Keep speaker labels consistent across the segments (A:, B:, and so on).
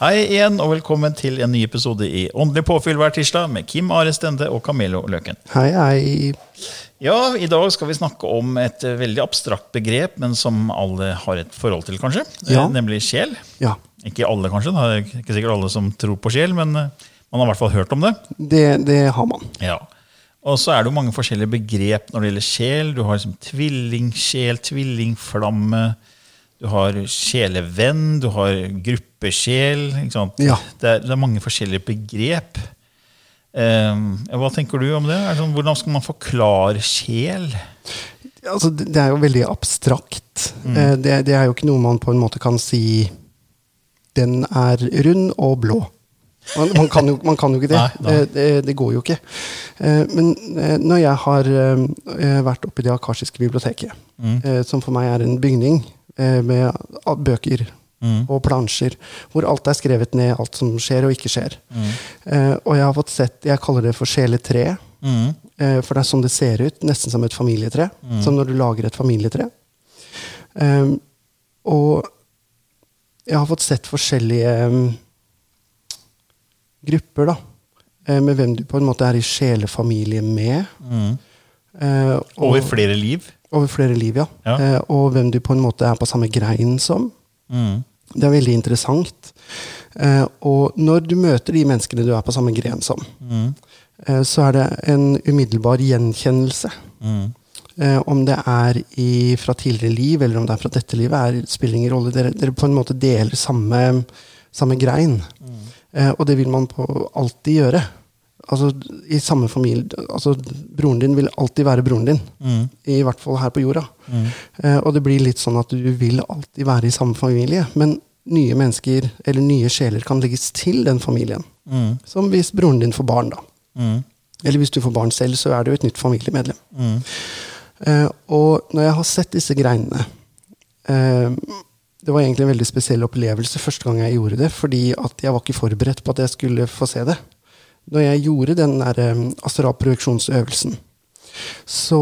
A: Hei igjen, og velkommen til en ny episode i Åndelig påfyll hver tirsdag med Kim Are Stende og Camillo Løken.
B: Hei, hei.
A: Ja, I dag skal vi snakke om et eh, veldig abstrakt begrep, men som alle har et forhold til, kanskje.
B: Ja.
A: Eh, Nemlig sjel.
B: Ja,
A: Ikke alle, kanskje. Det er ikke sikkert alle som tror på sjel, men eh, man har i hvert fall hørt om det.
B: det, det har man.
A: Ja. Og så er det jo mange forskjellige begrep når det gjelder sjel. Du har liksom tvillingsjel, tvillingflamme. Du har sjelevenn, du har gruppesjel.
B: Ja.
A: Det, er, det er mange forskjellige begrep. Eh, hva tenker du om det? Det sånn, hvordan skal man forklare sjel?
B: Altså, det er jo veldig abstrakt. Eh, Det, det er jo ikke noe man på en måte kan si Den er rund og blå. Man, man, kan, jo, man kan jo ikke det.
A: Nei, nei.
B: Eh, Det, det går jo ikke. Eh, Men når jeg har vært oppe i det akarsiske biblioteket, eh, som for meg er en bygning med bøker bøker og plansjer, hvor alt er skrevet ned, alt som skjer og ikke skjer. Eh, Og jeg har fått sett Jeg kaller det for sjeletre.
A: Mm.
B: Eh, For det er sånn det ser ut, nesten som et familietre. Som når du lager et familietre. Eh, og jeg har fått sett forskjellige um, grupper, da. eh, Med hvem du på en måte er i sjelefamilie med. Eh, og,
A: Over flere liv?
B: Over flere liv, ja.
A: Ja.
B: Eh, og hvem du på en måte er på samme grein som.
A: Mm.
B: Det er veldig interessant. Eh, og når du møter de menneskene du er på samme gren som, eh, så er det en umiddelbar gjenkjennelse. Eh, om det er i, fra tidligere liv, eller om det er fra dette livet, er, spiller ingen rolle. Dere, dere på en måte deler samme, samme grein. Eh, og det vil man på alltid gjøre. Altså, i samme familie, altså, Broren din vil alltid være broren din. I hvert fall her på jorda. Eh, og det blir litt sånn at du vil alltid være i samme familie. Men nye mennesker, eller nye sjeler, kan legges til den familien. Som hvis broren din får barn, da. Eller hvis du får barn selv, så er jo et nytt familiemedlem. Eh, og når jeg har sett disse greinene eh, Det var egentlig en veldig spesiell opplevelse første gang jeg gjorde det, fordi at jeg var ikke forberedt på at jeg skulle få se det. Når jeg gjorde den der um, astral-projeksjonsøvelsen, så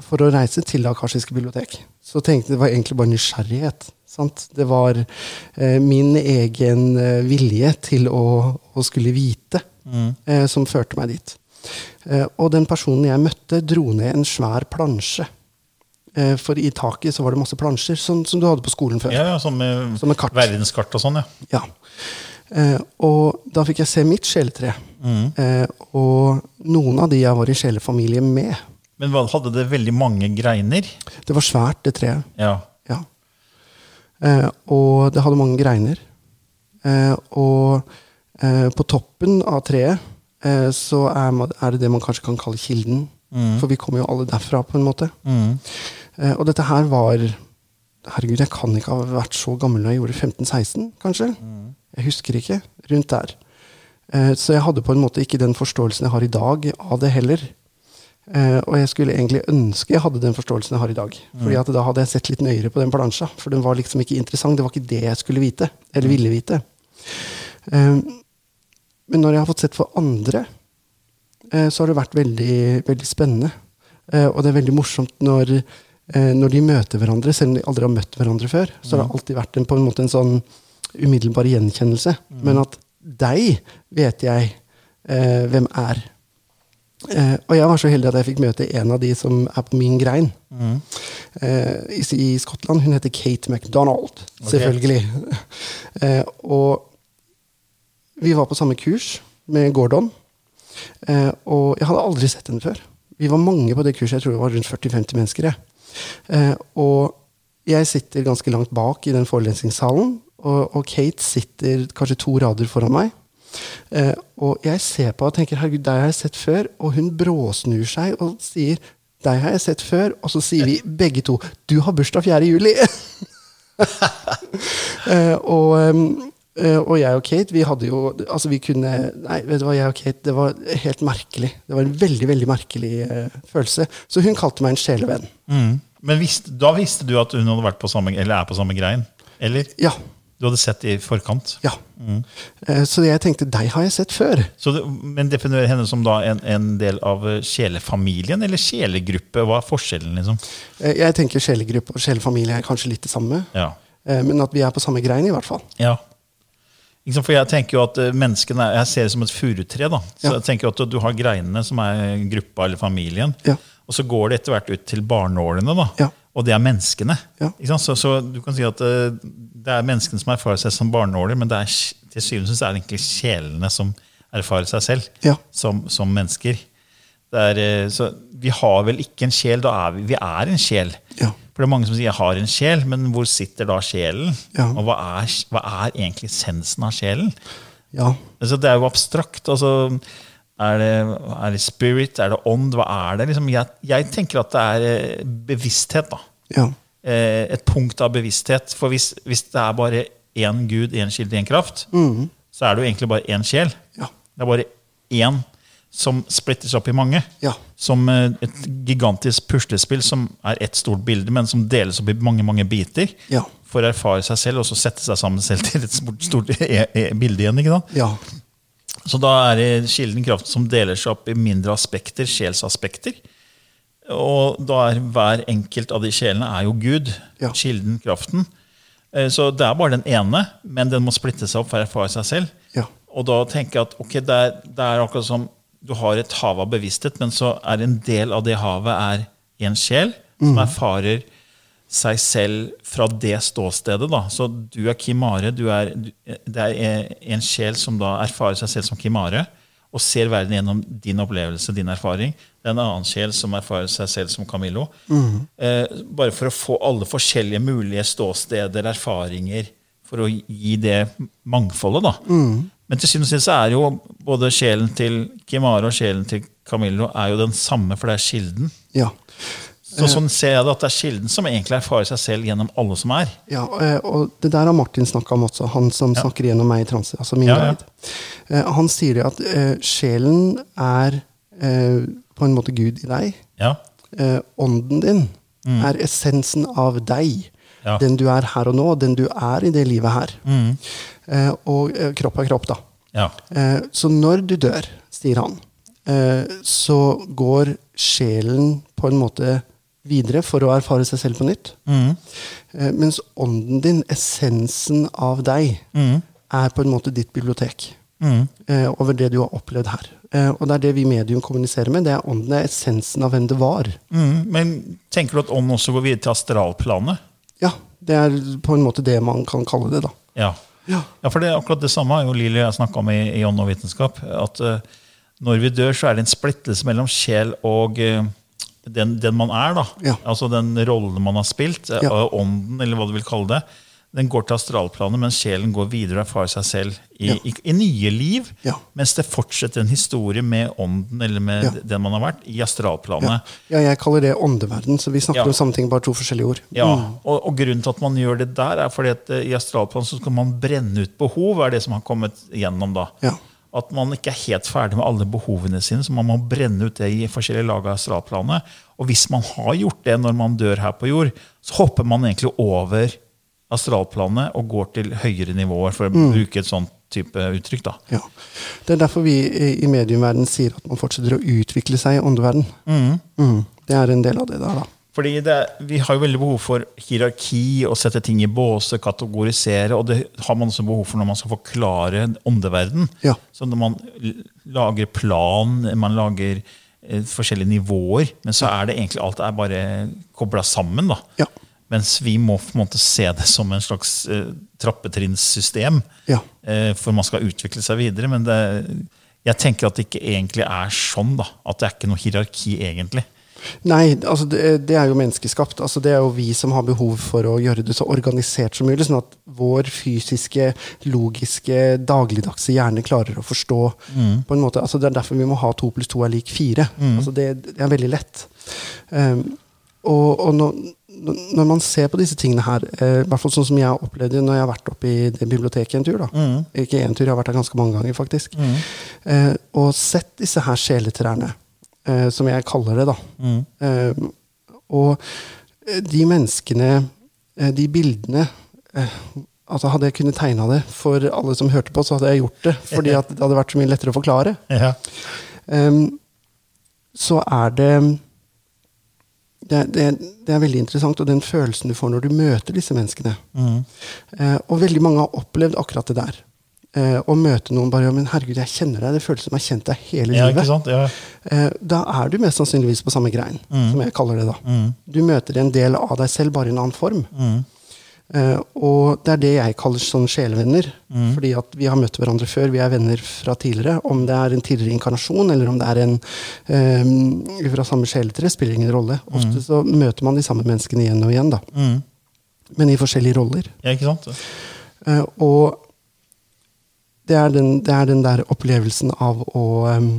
B: for å reise til det akasjiske bibliotek, så tenkte jeg det var egentlig bare nysgjerrighet. Sant? Det var eh, min egen eh, vilje til å, å skulle vite eh, som førte meg dit. Eh, og den personen jeg møtte, dro ned en svær plansje. Eh, for i taket så var det masse plansjer, som, som du hadde på skolen før.
A: Ja, ja, som med,
B: Som med kart.
A: verdenskart og sånn, ja.
B: Ja. Eh, og da fikk jeg se mitt sjeletre. Eh, og noen av de jeg var i sjelefamilie med.
A: Men hadde det veldig mange greiner?
B: Det var svært, det treet.
A: Ja.
B: Ja. Eh, og det hadde mange greiner. Eh, og eh, på toppen av treet eh, så er, er det det man kanskje kan kalle kilden. For vi kommer jo alle derfra, på en måte. Eh, og dette her var Herregud, jeg kan ikke ha vært så gammel når jeg gjorde 15-16, kanskje. Jeg husker ikke. Rundt der. Eh, så jeg hadde på en måte ikke den forståelsen jeg har i dag av det heller. Eh, og jeg skulle egentlig ønske jeg hadde den forståelsen jeg har i dag. Fordi at da hadde jeg sett litt nøyere på den plansja. For den var liksom ikke interessant. Det var ikke det jeg skulle vite. Eller ville vite. Eh, men når jeg har fått sett for andre, så har det vært veldig, veldig spennende. Og det er veldig morsomt når, når de møter hverandre, selv om de aldri har møtt hverandre før. Så har det alltid vært en, på en måte en sånn umiddelbar gjenkjennelse. Men at deg vet jeg eh, hvem er. Eh, og jeg var så heldig at jeg fikk møte en av de som er på min grein eh, i, i Skottland. Hun heter Kate MacDonald, selvfølgelig. eh, og vi var på samme kurs med Gordon. Eh, og jeg hadde aldri sett henne før. Vi var mange på det kurset. Jeg tror det var rundt 40-50 mennesker. jeg. Eh, og jeg sitter ganske langt bak i den forelesningssalen, og, og Kate sitter kanskje to rader foran meg. Eh, og jeg ser på og tenker herregud, deg har jeg sett før. Og hun bråsnur seg og sier deg har jeg sett før. Og så sier vi begge to du har bursdag 4. juli. eh, og, eh, og jeg og Kate, vi hadde jo Altså, vi kunne Nei, vet du hva, jeg og Kate, det var helt merkelig. Det var en veldig, veldig merkelig eh, følelse. Så hun kalte meg en sjelevenn.
A: Men visst, da visste du at hun hadde vært på samme, eller er på samme grein? Eller?
B: Ja.
A: Du hadde sett i forkant?
B: Ja. Mm. så jeg tenkte deg har jeg sett før.
A: Så det, men definerer henne som da en, en del av eh, sjelefamilien eller sjelegruppe? Hva er forskjellen, liksom?
B: Eh, jeg tenker sjelegruppe og sjelefamilie er kanskje litt det samme.
A: Ja.
B: Eh, men at vi er på samme grein, i hvert fall.
A: ja. For jeg tenker jo at eh, menneskene Jeg ser det som et furutre. da. Så
B: Ja.
A: jeg tenker at Du har greinene, som er gruppa eller familien.
B: Ja.
A: Og så går det etter hvert ut til barnålene. da.
B: Ja.
A: Og det er menneskene.
B: Ja.
A: Så, så du kan si at eh, det er menneskene som erfarer seg som barnåler, men det er, til syvende og sist er det egentlig sjelene som erfarer seg selv
B: Ja.
A: som, som mennesker. Det er, eh, så vi har vel ikke en sjel, da er vi, vi er en sjel.
B: Ja.
A: For det er mange som sier 'jeg har en sjel', men hvor sitter da sjelen? Og hva er, hva er egentlig essensen av sjelen?
B: Ja.
A: Altså, det er jo abstrakt. altså er det, er det spirit? Er det ånd? Hva er det? Liksom, jeg, jeg tenker at det er eh, bevissthet. da.
B: Ja.
A: Eh, Et punkt av bevissthet. For hvis, hvis det er bare én Gud, én kilde, én kraft, så er det jo egentlig bare én sjel.
B: Ja.
A: Det er bare én som splittes opp i mange.
B: Ja.
A: Som eh, et gigantisk puslespill som er ett stort bilde, men som deles opp i mange mange biter.
B: Ja.
A: For å erfare seg selv og så sette seg sammen selv til et stort, stort e e bilde igjen. ikke da?
B: Ja.
A: Så da er det kilden kraften som deler seg opp i mindre aspekter, sjelsaspekter. Og da er hver enkelt av de sjelene er jo Gud,
B: Ja.
A: kilden, kraften. Eh, Så det er bare den ene, men den må splitte seg opp for å erfare seg selv.
B: Ja.
A: Og da tenker jeg at okay, det er, det er akkurat som du har et hav av bevissthet, men så er en del av det havet er en sjel som erfarer seg selv fra det ståstedet. da. Så du er Kim Are. Du er, det er en sjel som da erfarer seg selv som Kim Are, og ser verden gjennom din opplevelse, din erfaring. Det er en annen sjel som erfarer seg selv som Camillo. Eh, bare for å få alle forskjellige mulige ståsteder, erfaringer, for å gi det mangfoldet. da. Men til syvende og sist er jo både sjelen til Kimare og sjelen til Camillo er jo den samme, for det er kilden.
B: Ja.
A: Så sånn ser jeg det at det er kilden som egentlig erfarer seg selv gjennom alle som er.
B: Ja, eh, og det der har Martin snakka om også, han som snakker gjennom meg i transe. altså min
A: Ja, ja.
B: Eh, Han sier at eh, sjelen er på en måte Gud i deg.
A: Ja,
B: Ånden din er essensen av deg.
A: Mm. Ja.
B: Den du er her og nå, den du er i det livet her.
A: Mm.
B: Og kropp er kropp, da.
A: ja,
B: så når du dør, sier han, så går sjelen på en måte videre for å erfare seg selv på nytt.
A: Mm.
B: Eh, mens ånden din, essensen av deg, er på en måte ditt bibliotek.
A: Mm.
B: Eh, over det du har opplevd her. Eh, og det er det vi medium kommuniserer med. Det er ånden, det er essensen av hvem det var.
A: Mm. Men tenker du at ånden også går videre til astralplanet?
B: Ja, det er på en måte det man kan kalle det, da.
A: Ja.
B: Ja.
A: Ja, for det er akkurat det samme har jo Lili og jeg snakka om i, i Ånd og vitenskap. At uh, når vi dør, så er det en splittelse mellom sjel og eh, den, den man er. da.
B: Ja.
A: Altså den rollen man har spilt. eh,
B: Ja.
A: Ånden, eller hva du vil kalle det. Den går til astralplanet, mens sjelen går videre og erfarer seg selv i,
B: Ja.
A: i, i nye liv. Mens det fortsetter en historie med ånden eller med den man har vært, i astralplanet.
B: Ja, jeg kaller det åndeverden, så vi snakker om samme ting, bare to forskjellige ord.
A: Ja, og, og grunnen til at man gjør det der, er fordi at eh, i astralplanet så skal man brenne ut behov, er det som har kommet gjennom da.
B: Ja.
A: At man ikke er helt ferdig med alle behovene sine, så man må brenne ut det i forskjellige lag av astralplanet. Og hvis man har gjort det når man dør her på jord, så hopper man egentlig over astralplanet og går til høyere nivåer, for å bruke et sånt type uttrykk. da.
B: Ja. Det er derfor vi i, i mediumverden sier at man fortsetter å utvikle seg i åndeverden. Mm. Det er en del av det der, da.
A: Fordi det, Vi har jo veldig behov for hierarki, å sette ting i båse, kategorisere. Og det har man også behov for når man skal forklare åndeverden.
B: Ja.
A: Så når man lager plan, man lager eh, forskjellige nivåer. Men så er det egentlig alt er bare kobla sammen. da.
B: Ja.
A: Mens vi må på en måte se det som en slags eh, trappetrinnssystem
B: Ja.
A: eh, for man skal utvikle seg videre. Men det, jeg tenker at det ikke egentlig er sånn. da, At det er ikke noe hierarki egentlig.
B: Nei, altså det, det er jo menneskeskapt. Altså det er jo vi som har behov for å gjøre det så organisert som mulig, sånn at vår fysiske, logiske, dagligdagse hjerne klarer å forstå. på en måte. Altså Det er derfor vi må ha to pluss to er lik fire. Altså det, det er veldig lett. Um, og og når, når man ser på disse tingene her, eh, i hvert fall sånn som jeg har opplevd det når jeg har vært oppe i det biblioteket en tur da. Ikke én tur, jeg har vært der ganske mange ganger, faktisk. Uh, og sett disse her sjeletrærne, som jeg kaller det, da. Eh, og eh, de menneskene, eh, de bildene eh, altså Hadde jeg kunnet tegna det for alle som hørte på, så hadde jeg gjort det. Fordi at det hadde vært så mye lettere å forklare.
A: Ja.
B: Ehm, så er det det, det, det er veldig interessant, og den følelsen du får når du møter disse menneskene. Eh, og veldig mange har opplevd akkurat det der. Eh, å møte noen bare ja, men 'Herregud, jeg kjenner deg.' Det føles som jeg har kjent deg hele
A: ja,
B: livet.
A: Ja.
B: Eh, da er du mest sannsynligvis på samme grein, som jeg kaller det. da. Du møter en del av deg selv, bare i en annen form. Eh, og det er det jeg kaller sånn sjelevenner. Fordi at vi har møtt hverandre før, vi er venner fra tidligere. Om det er en tidligere inkarnasjon, eller om det er en eh, fra samme sjeletre, spiller ingen rolle. Ofte så møter man de samme menneskene igjen og igjen, da. Men i forskjellige roller.
A: ja, ikke sant?
B: Og det er, den, det er den der opplevelsen av å um,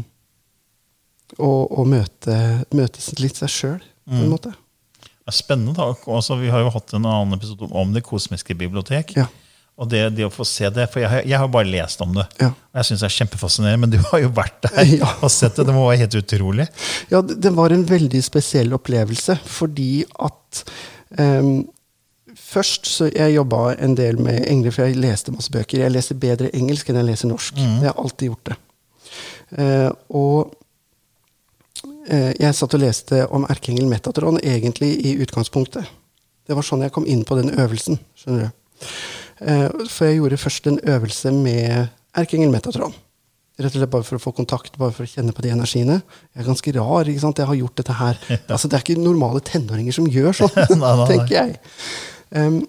B: å, å møte, møte litt seg sjøl, på en måte.
A: Det er spennende. da. Altså, vi har jo hatt en annen episode om Det kosmiske bibliotek.
B: Ja.
A: Og det, det å få se det, for Jeg, jeg har bare lest om det.
B: Ja.
A: Og jeg synes det er kjempefascinerende, Men du har jo vært der
B: Ja.
A: og sett det. Det må være helt utrolig.
B: Ja, det, det var en veldig spesiell opplevelse, fordi at em, Først så jeg jobba en del med engler, for jeg leste masse bøker. Jeg leser bedre engelsk enn jeg leser norsk. Jeg har alltid gjort det. Eh, og eh, jeg satt og leste om erkeengel Metatron egentlig i utgangspunktet. Det var sånn jeg kom inn på den øvelsen. skjønner du. Eh, for jeg gjorde først en øvelse med erkeengel Metatron. Rett og slett bare for å få kontakt, bare for å kjenne på de energiene. Jeg er ganske rar. ikke sant? Jeg har gjort dette her. Altså, det er ikke normale tenåringer som gjør sånn, tenker jeg. Em,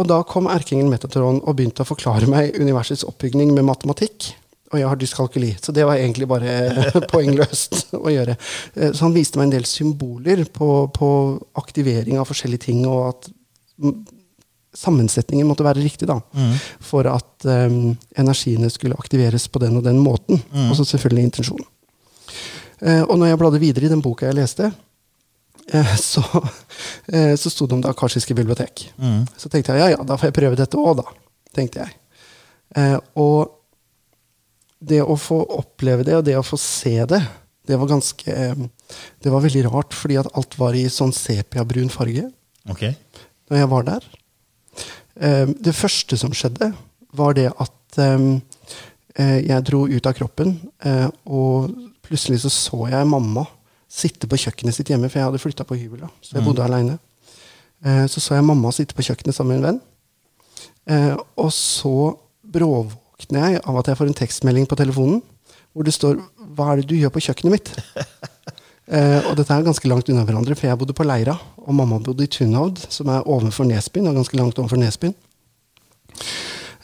B: og da kom erkingen Metatron og begynte å forklare meg universets oppbygning med matematikk. Og jeg har dyskalkuli, så det var egentlig bare poengløst å gjøre. Eh, Så han viste meg en del symboler på, på aktivering av forskjellige ting, og at mm, sammensetningen måtte være riktig da, for at um, energiene skulle aktiveres på den og den måten. Og så selvfølgelig intensjonen. Eh, og når jeg bladde videre i den boka jeg leste, så, eh, så sto det om det akashiske bibliotek. Så tenkte jeg ja, ja, da får jeg prøve dette òg, da. tenkte jeg. Eh, og det å få oppleve det, og det å få se det, det var ganske eh, Det var veldig rart, fordi at alt var i sånn sepiabrun farge
A: Ok.
B: når jeg var der. Eh, det første som skjedde, var det at eh, eh, jeg dro ut av kroppen, eh, og plutselig så så jeg mamma sitte på kjøkkenet sitt hjemme, for jeg hadde flytta på hybel, da, så jeg bodde aleine. Eh, så så jeg mamma sitte på kjøkkenet sammen med en venn. Eh, og så bråvåkner jeg av at jeg får en tekstmelding på telefonen hvor det står 'Hva er det du gjør på kjøkkenet mitt?' Eh, og dette er ganske langt unna hverandre, for jeg bodde på Leira, og mamma bodde i Tunhovd, som er ovenfor Nesbyen, og ganske langt ovenfor Nesbyen.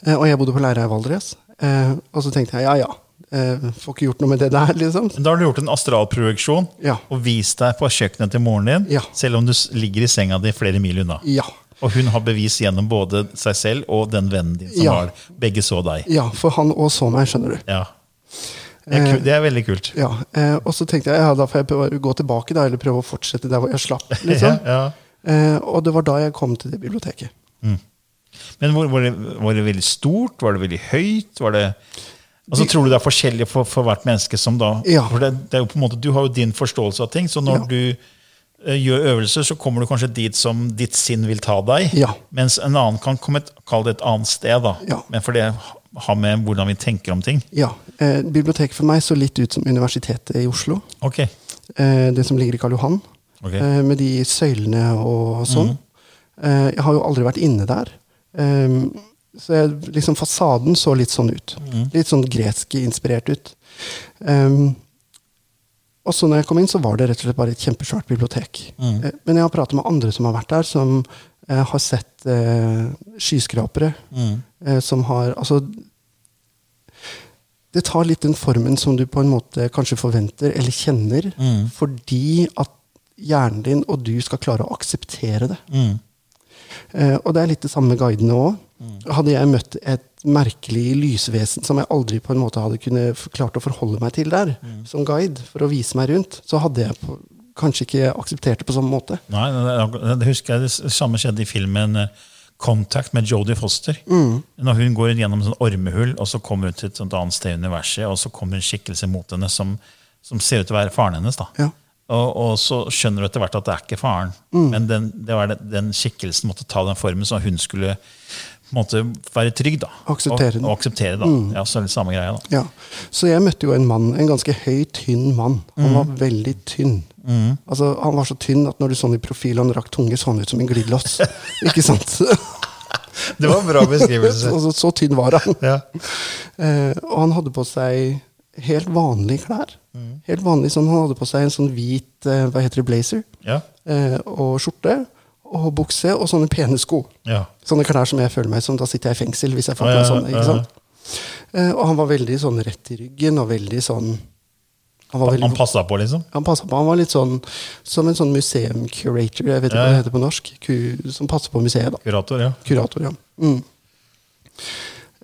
B: Eh, og jeg bodde på Leira i Valdres. Eh, og så tenkte jeg ja, ja, eh, får ikke gjort noe med det der, liksom.
A: Da har du gjort en astralprojeksjon
B: Ja.
A: og vist deg på kjøkkenet til moren din,
B: Ja.
A: selv om du ligger i senga di flere mil unna.
B: Ja.
A: Og hun har bevis gjennom både seg selv og den vennen din som
B: Ja.
A: har Begge så deg.
B: ja, for han òg så meg, skjønner du.
A: Ja. Det er, det er veldig kult.
B: Ja, eh, Og så tenkte jeg ja, da får jeg prøve å gå tilbake, da, eller prøve å fortsette der hvor jeg slapp. liksom.
A: Ja, ja.
B: Eh, og det var da jeg kom til det biblioteket.
A: Men var, var, det, var det veldig stort? Var det veldig høyt? Var det, altså, tror du det er forskjellig for, for hvert menneske? som da,
B: Ja.
A: for det, det er jo på en måte, Du har jo din forståelse av ting, så når
B: Ja.
A: du eh, gjør øvelser, så kommer du kanskje dit som ditt sinn vil ta deg.
B: Ja.
A: Mens en annen kan komme et, kall det et annet sted. da.
B: Ja.
A: Men for det har med hvordan vi tenker om ting.
B: Ja, eh, Biblioteket for meg så litt ut som Universitetet i Oslo.
A: Ok.
B: Eh, det som ligger i Karl Johan.
A: Okay.
B: eh, med de søylene og sånn. Eh, jeg har jo aldri vært inne der. Eh, så jeg, liksom fasaden så litt sånn ut. Litt sånn gresk-inspirert ut. Um, Og så når jeg kom inn, så var det rett og slett bare et kjempesvært bibliotek. Eh, Men jeg har pratet med andre som har vært der, som eh, har sett eh, skyskrapere. Eh, som har Altså Det tar litt den formen som du på en måte kanskje forventer eller kjenner, fordi at hjernen din og du skal klare å akseptere det. Eh, og det er litt det samme med guidene òg. Hadde jeg møtt et merkelig lysvesen som jeg aldri på en måte hadde kunne klart å forholde meg til der, som guide, for å vise meg rundt, så hadde jeg på, kanskje ikke akseptert det på samme måte.
A: Nei, det, husker jeg det samme skjedde i filmen eh, Contact med Jodie Foster. Når hun går gjennom en sånn ormehull, og så kommer hun til et sånt annet sted i universet, og så kommer en skikkelse mot henne som, som ser ut til å være faren hennes. da.
B: Ja.
A: Og, og så skjønner du etter hvert at det er ikke faren. Men den, det var den, den skikkelsen måtte ta den formen, så hun skulle på en måte være trygg. da.
B: Akseptere den.
A: Og, og akseptere da. Ja, så er det samme greia da.
B: Ja. Så jeg møtte jo en mann, en ganske høy, tynn mann. Han var veldig tynn. Altså, han var så tynn at når du så han i profil han rakk tunge, så han ut som en glidelås. Ikke sant?
A: Det var en bra beskrivelse.
B: så, så, så tynn var han.
A: ja.
B: Eh, og han hadde på seg helt vanlige klær. Helt vanlig, sånn, Han hadde på seg en sånn hvit eh, hva heter det, blazer
A: Ja.
B: eh, og skjorte og bukse og sånne pene sko.
A: ja.
B: Sånne klær som jeg føler meg som. Da sitter jeg i fengsel hvis jeg får på meg sånne. ikke sant? Uh, og han var veldig sånn rett i ryggen og veldig sånn Han var veldig
A: Han passa på, liksom?
B: han passa på, han var litt sånn som en sånn museum-curator, jeg vet ikke
A: Ja,
B: hva det heter på norsk, ku, som passer på museet. da.
A: Kurator, ja.
B: Kurator, ja. Mm.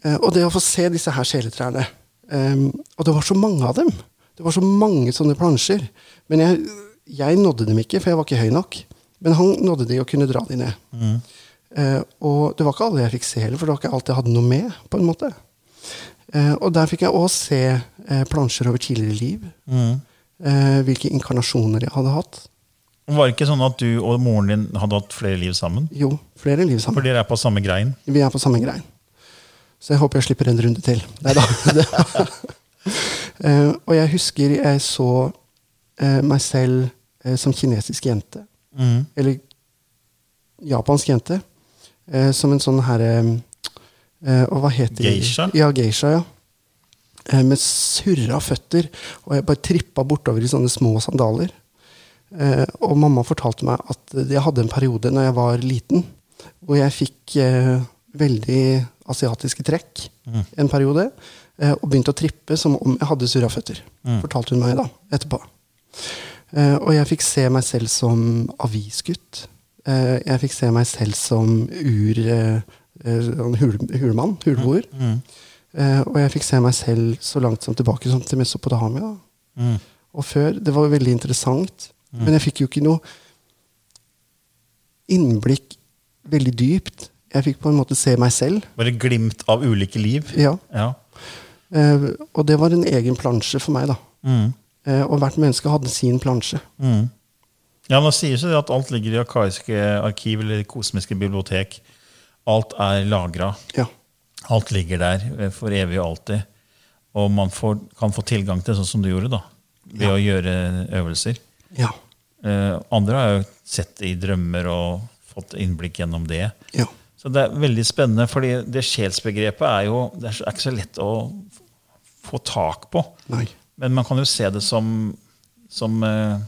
B: Uh, og det å få se disse her sjeletrærne um, Og det var så mange av dem. Det var så mange sånne plansjer. Men jeg, jeg nådde dem ikke, for jeg var ikke høy nok. Men han nådde de og kunne dra de ned. Eh, og det var ikke alle jeg fikk se heller, for det var ikke alt jeg hadde noe med. på en måte. Eh, og der fikk jeg òg se eh, plansjer over tidligere liv. Eh, hvilke inkarnasjoner jeg hadde hatt.
A: Var det ikke sånn at du og moren din hadde hatt flere liv sammen?
B: Jo, flere liv sammen.
A: For dere er på samme grein?
B: Vi er på samme grein. Så jeg håper jeg slipper en runde til. Neida. da. Eh, og jeg husker jeg så eh, meg selv som kinesisk jente.
A: Mm.
B: Eller japansk jente. eh, som en sånn herre eh, Og hva heter det?
A: Geisha?
B: Ja, geisha, ja. Eh, med surra føtter. Og jeg bare trippa bortover i sånne små sandaler. Eh, og mamma fortalte meg at jeg hadde en periode når jeg var liten, hvor jeg fikk eh, veldig asiatiske trekk en periode. Eh, og begynte å trippe som om jeg hadde surra føtter. Fortalte hun meg da, etterpå. Eh, og jeg fikk se meg selv som avisgutt. Eh, jeg fikk se meg selv som ur... Eh, sånn hul, hulmann. Hulboer. Eh, og jeg fikk se meg selv så langt som tilbake som til Mesopotamia. Og før. Det var veldig interessant. Men jeg fikk jo ikke noe innblikk veldig dypt. Jeg fikk på en måte se meg selv.
A: Bare glimt av ulike liv?
B: Ja.
A: Ja.
B: Uh, og det var en egen plansje for meg, da.
A: Mm.
B: Eh, og hvert menneske hadde sin plansje.
A: Mm. Ja, Det sies det at alt ligger i arkaiske arkiv eller kosmiske bibliotek. Alt er lagra.
B: Ja.
A: Alt ligger der eh, for evig og alltid. Og man får, kan få tilgang til sånn som du gjorde, da, ved å gjøre øvelser.
B: Ja.
A: Eh, andre har jo sett i drømmer og fått innblikk gjennom det.
B: Ja.
A: Så det er veldig spennende, fordi det sjelsbegrepet er jo det er ikke så lett å få tak på.
B: Nei.
A: Men man kan jo se det som, som eh,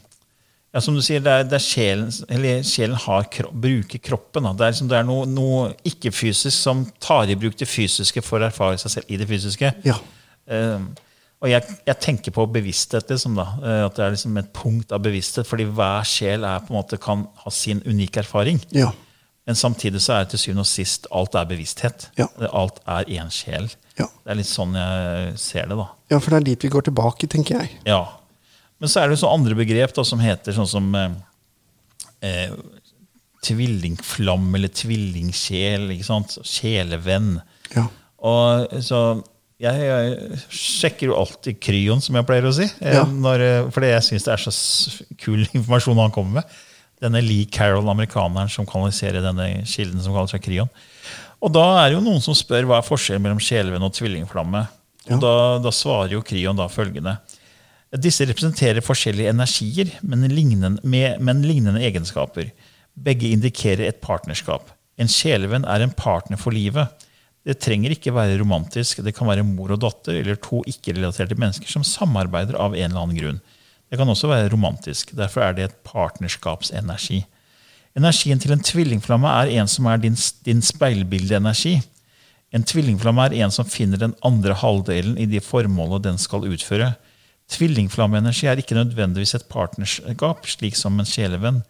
A: ja, Som du sier, det er, det er sjelen, eller sjelen har bruker kroppen. Da. Det er, liksom, det er noe, noe ikke-fysisk som tar i bruk det fysiske for å erfare seg selv i det fysiske.
B: Ja.
A: Uh, og jeg, jeg tenker på bevissthet, liksom, da. Uh, at det er liksom et punkt av bevissthet. Fordi hver sjel er, på en måte, kan ha sin unike erfaring.
B: Ja.
A: Men samtidig så er det til syvende og sist alt er bevissthet.
B: Ja.
A: Alt er én sjel.
B: Ja.
A: Det er litt sånn jeg ser det. da.
B: Ja, for det er dit vi går tilbake, tenker jeg.
A: Ja. Men så er det jo så andre begrep da, som heter sånn som eh, eh, tvillingflamme eller tvillingsjel. ikke sant? Sjelevenn.
B: Ja.
A: Og så jeg, jeg sjekker jo alltid Kryon, som jeg pleier å si. eh,
B: Ja.
A: Når, eh, fordi jeg syns det er så kul informasjon han kommer med. Denne Lee Carroll, amerikaneren som kanaliserer denne kilden som kaller seg Kryon. Og da er det jo noen som spør hva er forskjellen mellom sjelevenn og tvillingflamme. Og da, da svarer jo Kryon da følgende. Disse representerer forskjellige energier, men lignende, med, men lignende egenskaper. Begge indikerer et partnerskap. En sjelevenn er en partner for livet. Det trenger ikke være romantisk. Det kan være mor og datter eller to ikke-relaterte mennesker som samarbeider av en eller annen grunn. Det kan også være romantisk. Derfor er det et partnerskapsenergi. Energien til en tvillingflamme er en som er din, din speilbildeenergi. En tvillingflamme er en som finner den andre halvdelen i de formålet den skal utføre. Tvillingflammeenergi er ikke nødvendigvis et partnerskap, slik som en sjelevenn.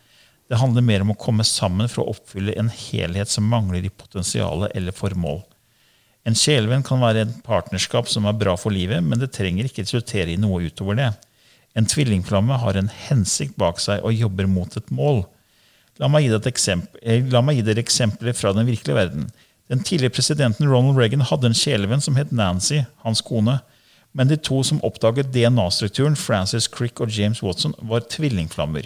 A: Det handler mer om å komme sammen for å oppfylle en helhet som mangler i potensialet eller formål. En sjelevenn kan være et partnerskap som er bra for livet, men det trenger ikke resultere i noe utover det. En tvillingflamme har en hensikt bak seg og jobber mot et mål. La meg gi eh, dere eksempler fra den virkelige verden. Den tidligere presidenten Ronald Reagan hadde en kjælevenn som het Nancy, hans kone. Men de to som oppdaget DNA-strukturen, Francis Crick og James Watson, var tvillingflammer.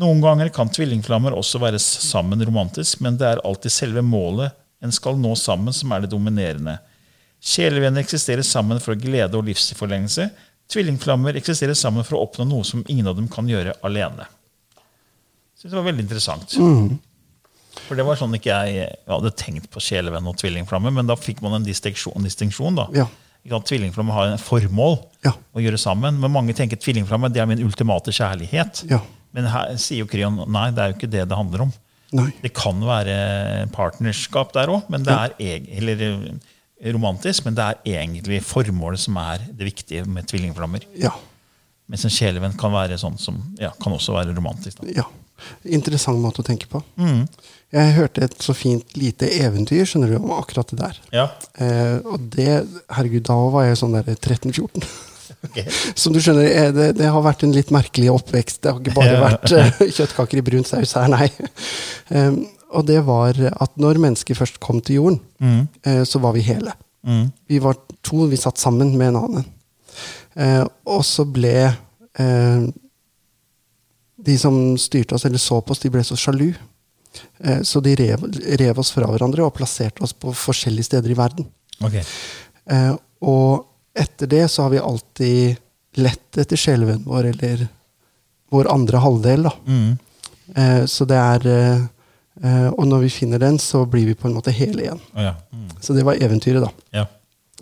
A: Noen ganger kan tvillingflammer også være sammen romantisk, men det er alltid selve målet en skal nå sammen, som er det dominerende. Kjælevenner eksisterer sammen for glede og livsforlengelse. Tvillingflammer eksisterer sammen for å oppnå noe som ingen av dem kan gjøre alene. Synes det var veldig interessant. For det var sånn ikke jeg, jeg hadde tenkt på sjelevenn og tvillingflamme, men da fikk man en distinksjon. distinksjon da.
B: Ja.
A: Tvillingflamme har en formål
B: Ja.
A: å gjøre sammen, men mange tenker tvillingflamme det er min ultimate kjærlighet.
B: Ja.
A: Men her sier jo Kryon nei, det er jo ikke det det handler om.
B: Nei.
A: Det kan være partnerskap der òg, men det er eller eh, romantisk, men det er egentlig formålet som er det viktige med tvillingflammer.
B: Ja.
A: Mens en sjelevenn kan være sånn som, ja, kan også være romantisk. Da.
B: ja. Interessant måte å tenke på. Jeg hørte et så fint lite eventyr skjønner du, om akkurat det der.
A: Ja.
B: Eh, og det, herregud, da var jeg sånn der 13-14.
A: Ok.
B: Som du skjønner, eh, det, det har vært en litt merkelig oppvekst. Det har ikke bare vært eh, kjøttkaker i brun saus her, nei. Um, og det var at når mennesker først kom til jorden, eh, så var vi hele.
A: Mm.
B: Vi var to, vi satt sammen med en annen. Eh, og så ble eh, de som styrte oss, eller så på oss, de ble så sjalu. Eh, så de rev, rev oss fra hverandre og plasserte oss på forskjellige steder i verden.
A: Ok.
B: Eh, og etter det så har vi alltid lett etter sjelevennen vår, eller vår andre halvdel. da.
A: Mm.
B: Eh, så det er Og når vi finner den, så blir vi på en måte hele igjen.
A: Oh, ja. Mm.
B: Så det var eventyret, da.
A: Ja.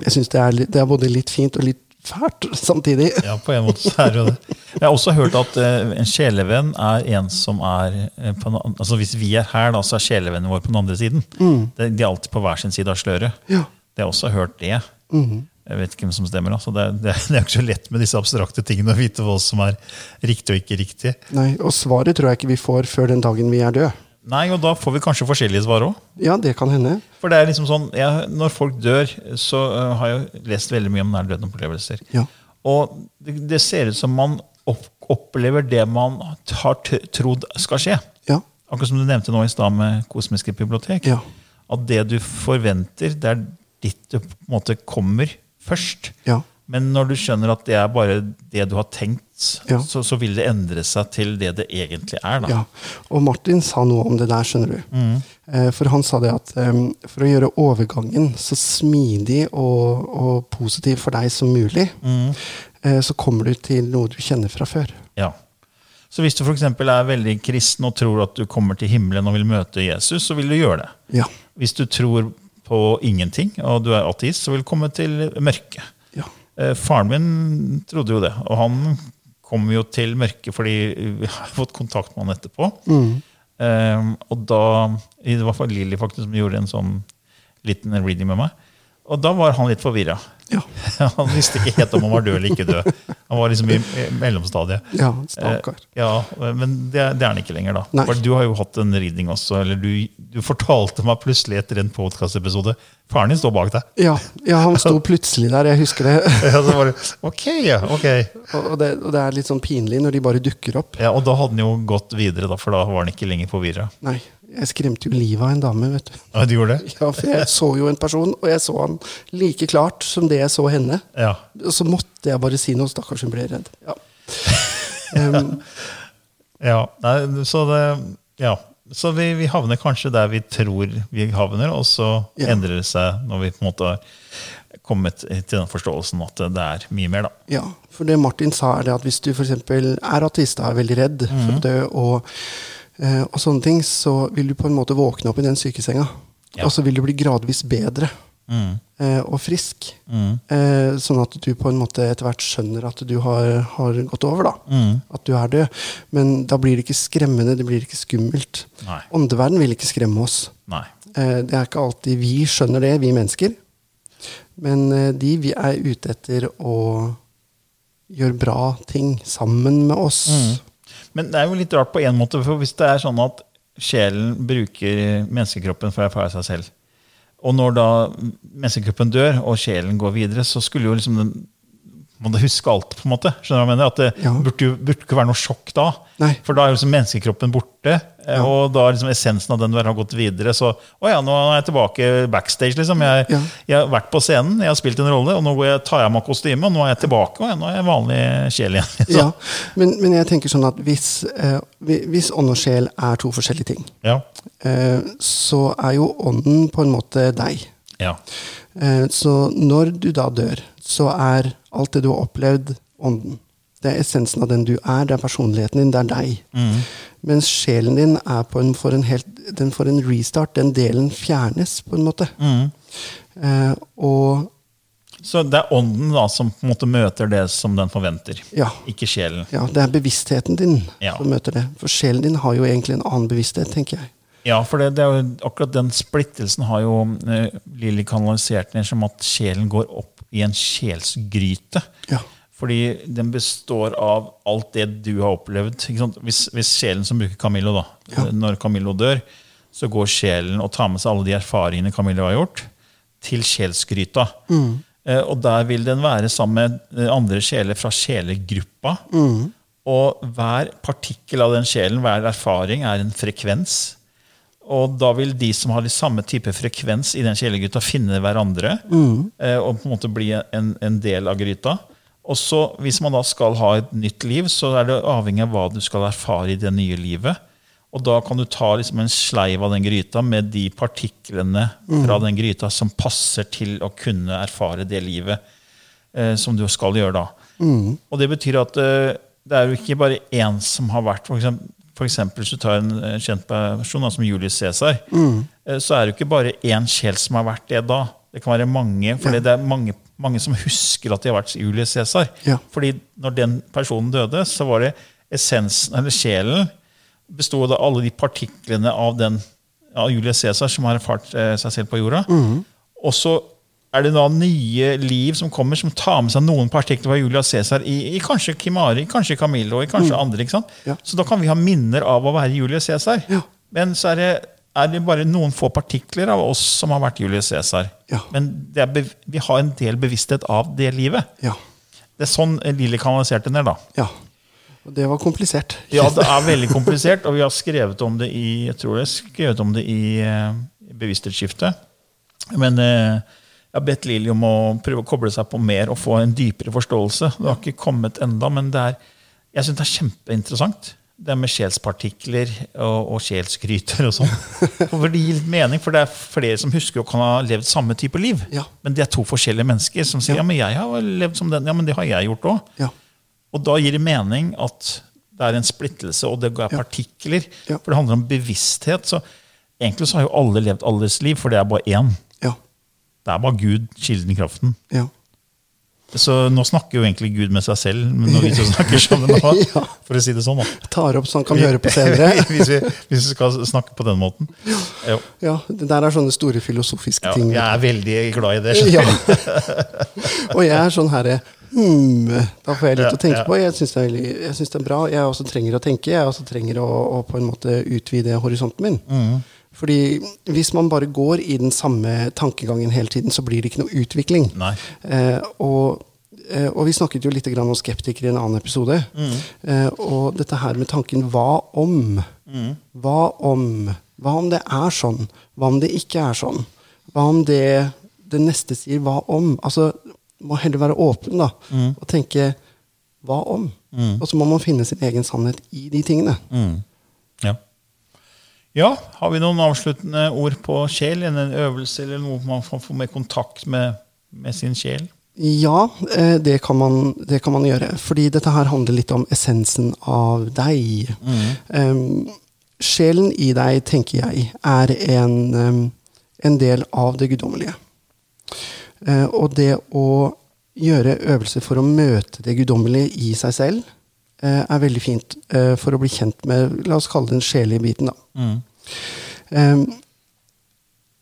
B: Jeg syns det, det er både litt fint og litt fælt samtidig.
A: ja, på en måte så er det jo det. Jeg har også hørt at eh, en sjelevenn er en som er eh, på altså Hvis vi er her, da, så er sjelevennen vår på den andre siden. Mm. de er alltid på hver sin side av sløret.
B: Ja.
A: Jeg har også hørt det.
B: Mm.
A: Jeg vet ikke hvem som stemmer. Altså. Det, det, det er ikke så lett med disse abstrakte tingene å vite hva som er riktig og ikke riktig.
B: Nei, og svaret tror jeg ikke vi får før den dagen vi er døde.
A: Nei, og da får vi kanskje forskjellige svar òg.
B: Ja, det kan hende.
A: For det er liksom sånn, jeg, Når folk dør, så uh, har jeg lest veldig mye om nær døden-opplevelser.
B: Ja.
A: Og det, det ser ut som man opp, opplever det man har trodd skal skje.
B: Ja.
A: Akkurat som du nevnte nå i stad med Kosmiske bibliotek.
B: Ja.
A: At det du forventer, det er ditt du på en måte kommer først.
B: Ja.
A: Men når du skjønner at det er bare det du har tenkt,
B: Ja.
A: så, så vil det endre seg til det det egentlig er. da.
B: ja. Og Martin sa noe om det der, skjønner du. Mm. For han sa det at um, for å gjøre overgangen så smidig og, og positiv for deg som mulig, eh, så kommer du til noe du kjenner fra før.
A: Ja. Så hvis du eksempel er veldig kristen og tror at du kommer til himmelen og vil møte Jesus, så vil du gjøre det.
B: Ja.
A: Hvis du tror på ingenting og du er ateist, så vil du komme til mørket. Eh, faren min trodde jo det, og han kom jo til mørket fordi vi har fått kontakt med han etterpå. Eh, og da, Det var fall Lilly faktisk som gjorde en sånn liten reading med meg. Og da var han litt forvirra.
B: Ja.
A: Han visste ikke helt om han var død eller ikke død. Han var liksom i mellomstadiet.
B: Ja, stakkar.
A: Eh, ja, men det, det er han ikke lenger, da.
B: Nei.
A: Du har jo hatt en ridning også. eller Du, du fortalte meg plutselig etter en podkastepisode Faren din står bak deg.
B: Ja, ja, han sto plutselig der, jeg husker det.
A: Ja, så var det, ok, ja, ok.
B: Og det, og det er litt sånn pinlig når de bare dukker opp.
A: Ja, Og da hadde han jo gått videre, da, for da var han ikke lenger forvirra.
B: Nei, jeg skremte jo livet av en dame, vet du.
A: Ja, du gjorde det?
B: Ja, for jeg så jo en person, og jeg så han like klart som det jeg så henne.
A: Ja.
B: Og så måtte jeg bare si noe, stakkars hun ble redd. Ja. um,
A: ja. Nei, så det, ja. Så vi, vi havner kanskje der vi tror vi havner, og så
B: Ja.
A: endrer det seg når vi på en måte har kommet til den forståelsen at det er mye mer. da.
B: ja, for det Martin sa, er det at hvis du f.eks. er ateist og er veldig redd for å dø, og, og sånne ting, så vil du på en måte våkne opp i den sykesenga.
A: Ja.
B: Og så vil du bli gradvis bedre. eh, og frisk. Eh, sånn at du på en måte etter hvert skjønner at du har, har gått over. da. At du er død. Men da blir det ikke skremmende, det blir ikke skummelt.
A: Nei.
B: Åndeverden vil ikke skremme oss.
A: Nei.
B: Eh, det er ikke alltid vi skjønner det, vi mennesker. Men eh, de vi er ute etter å gjøre bra ting sammen med oss.
A: Men det er jo litt rart på en måte, for hvis det er sånn at sjelen bruker menneskekroppen for å erfare seg selv, og når da menneskekroppen dør, og sjelen går videre, så skulle jo liksom den må du huske alt, på en måte. Skjønner du hva jeg mener? At det
B: Ja.
A: burde jo burde ikke være noe sjokk da.
B: Nei.
A: For da er jo liksom menneskekroppen borte, Ja. og da er liksom essensen av den har gått videre. Så å ja, nå er jeg tilbake backstage, liksom. Jeg,
B: Ja.
A: jeg har vært på scenen, jeg har spilt en rolle, og nå går jeg, tar jeg av meg kostyme, og nå er jeg tilbake, og nå er jeg vanlig sjel igjen. liksom.
B: Ja, men, men jeg tenker sånn at hvis, eh, hvis ånd og sjel er to forskjellige ting,
A: Ja.
B: eh, så er jo ånden på en måte deg.
A: ja.
B: Eh, så når du da dør, så er alt det du har opplevd, ånden. Det er essensen av den du er, det er personligheten din, det er deg. Mens sjelen din er på en, får en helt, den får en restart. Den delen fjernes, på en måte. Eh, og
A: Så det er ånden da som på en måte møter det som den forventer,
B: ja,
A: ikke sjelen.
B: ja, det er bevisstheten din
A: Ja.
B: som møter det. For sjelen din har jo egentlig en annen bevissthet, tenker jeg.
A: Ja, for det, det er jo akkurat den splittelsen har jo uh, Lilly kanalisert ned som at sjelen går opp i en sjelsgryte.
B: Ja.
A: Fordi den består av alt det du har opplevd. Hvis, hvis sjelen som bruker Camillo, da,
B: Ja.
A: når Camillo dør, så går sjelen og tar med seg alle de erfaringene Camillo har gjort, til sjelsgryta. Eh, og der vil den være sammen med eh, andre sjeler fra sjelegruppa. Og hver partikkel av den sjelen, hver erfaring, er en frekvens. Og da vil de som har de samme type frekvens i den sjelegryta, finne hverandre Mm. og på en måte bli en, en del av gryta. Og så, Hvis man da skal ha et nytt liv, så er det avhengig av hva du skal erfare i det nye livet. Og da kan du ta liksom en sleiv av den gryta med de partiklene fra den gryta som passer til å kunne erfare det livet eh, som du skal gjøre da. Og det betyr at eh, det er jo ikke bare én som har vært for eksempel, for eksempel hvis du tar en eh, kjent person som Julius Cæsar, mm. så er det jo ikke bare én sjel som har vært det da. Det kan være mange, for det er mange, mange som husker at de har vært Julius Cæsar.
B: Ja.
A: Fordi når den personen døde, så var det essensen, eller sjelen, bestod av alle de partiklene av, den, av Julius Cæsar som har erfart eh, seg selv på jorda. Og så er det da nye liv som kommer, som tar med seg noen partikler fra Julius Cæsar i, i kanskje Kimari, kanskje Camillo, i kanskje andre. ikke sant?
B: Ja.
A: Så da kan vi ha minner av å være Julius Cæsar.
B: Ja.
A: Men så er det, er det bare noen få partikler av oss som har vært Julius Cæsar.
B: Ja.
A: Men det vi har en del bevissthet av det livet.
B: Ja.
A: Det er sånn Lilly kanaliserte ned. da.
B: ja. Og det var komplisert.
A: Ja, det er veldig komplisert, og vi har skrevet om det i jeg tror jeg skrevet om det i eh, Bevissthetsskiftet. Men eh, jeg har bedt Lilly om å prøve å koble seg på mer og få en dypere forståelse. Det har ikke kommet enda, men det er, jeg syns det er kjempeinteressant. Det med sjelspartikler og, og sjelsgryter og sånn. For det gir litt mening, for det er flere som husker og kan ha levd samme type liv.
B: Ja.
A: Men det er to forskjellige mennesker som sier
B: Ja.
A: ja, men jeg har levd som den. Ja, men det har jeg gjort òg.
B: Ja.
A: Og da gir det mening at det er en splittelse, og det er partikler.
B: Ja.
A: For det handler om bevissthet. Så egentlig så har jo alle levd alles liv, for det er bare én. Det er bare Gud, kilden i kraften.
B: Ja.
A: Så nå snakker jo egentlig Gud med seg selv når vi to snakker sammen. nå,
B: Ja.
A: For å si det sånn. da.
B: Tar opp så han kan høre på senere.
A: hvis, vi, hvis vi skal snakke på den måten. Jo.
B: Ja, Det der er sånne store filosofiske
A: Ja,
B: ting.
A: jeg er veldig glad i det.
B: Ja. Og jeg er sånn herre hmm, Da får jeg litt
A: Ja,
B: å tenke på. Jeg syns det, det er bra. Jeg også trenger å tenke. Jeg også trenger å, å på en måte utvide horisonten min.
A: Mm.
B: Fordi hvis man bare går i den samme tankegangen hele tiden, så blir det ikke noe utvikling.
A: Nei.
B: Eh, og, eh, og vi snakket jo litt grann om skeptikere i en annen episode.
A: Mm.
B: Eh, og dette her med tanken hva om?
A: Mm.
B: Hva om? Hva om det er sånn? Hva om det ikke er sånn? Hva om det det neste sier hva om? Altså, må heller være åpen da,
A: Mm.
B: og tenke hva om? Og så må man finne sin egen sannhet i de tingene.
A: Ja. Ja, har vi noen avsluttende ord på sjel? En en øvelse eller noe man får få mer kontakt med, med sin sjel?
B: Ja, eh, det kan, man, det kan man gjøre. Fordi dette her handler litt om essensen av deg. Em, sjelen i deg, tenker jeg, er en, en del av det guddommelige. Eh, og det å gjøre øvelser for å møte det guddommelige i seg selv er veldig fint eh, for å bli kjent med La oss kalle den sjelelige biten, da. Eh,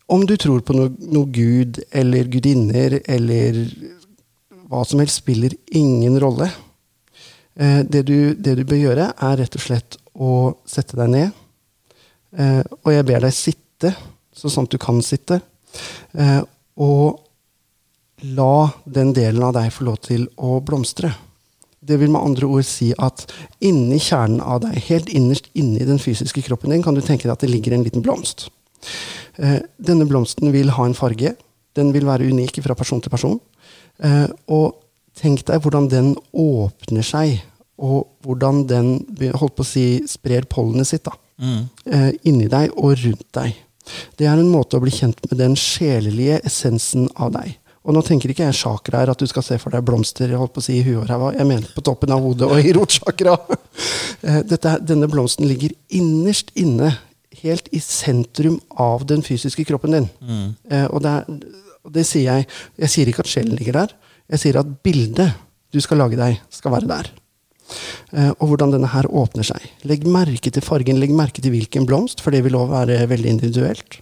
B: om du tror på noe, noe gud eller gudinner eller hva som helst, spiller ingen rolle. Eh, det, du, det du bør gjøre, er rett og slett å sette deg ned. Eh, og jeg ber deg sitte, så sant du kan sitte. Eh, og la den delen av deg få lov til å blomstre. Det vil med andre ord si at inni kjernen av deg, helt innerst inni den fysiske kroppen din, kan du tenke deg at det ligger en liten blomst. Eh, denne blomsten vil ha en farge. Den vil være unik fra person til person. Eh, og tenk deg hvordan den åpner seg, og hvordan den holdt på å si, sprer pollenet sitt da, Mm. inni deg og rundt deg. Det er en måte å bli kjent med den sjelelige essensen av deg. Og nå tenker ikke jeg chakra her, at du skal se for deg blomster jeg holdt på å si, i huet og ræva. Jeg mener på toppen av hodet og i rotsjakra. Eh, Denne blomsten ligger innerst inne, helt i sentrum av den fysiske kroppen din. Mm. Og det, er, det sier jeg Jeg sier ikke at sjelen ligger der. Jeg sier at bildet du skal lage deg, skal være der. Eh, og hvordan denne her åpner seg. Legg merke til fargen, legg merke til hvilken blomst, for det vil òg være veldig individuelt.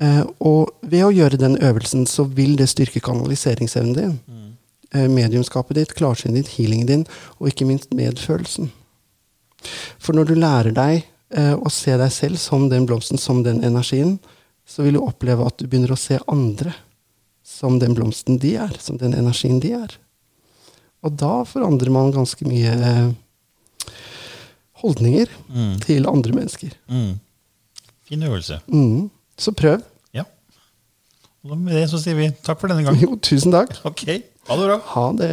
B: Eh, og ved å gjøre den øvelsen, så vil det styrke kanaliseringsevnen din. Mm. mediumskapet ditt, klarsynet ditt, healingen din, og ikke minst medfølelsen. For når du lærer deg eh, å se deg selv som den blomsten, som den energien, så vil du oppleve at du begynner å se andre som den blomsten de er, som den energien de er. Og da forandrer man ganske mye holdninger holdninger til andre mennesker.
A: Mm. Fin øvelse.
B: Mm. Så prøv.
A: Ja. Og med det så sier vi takk for denne gangen.
B: Jo, tusen takk.
A: Ok, ha det bra.
B: Ha det.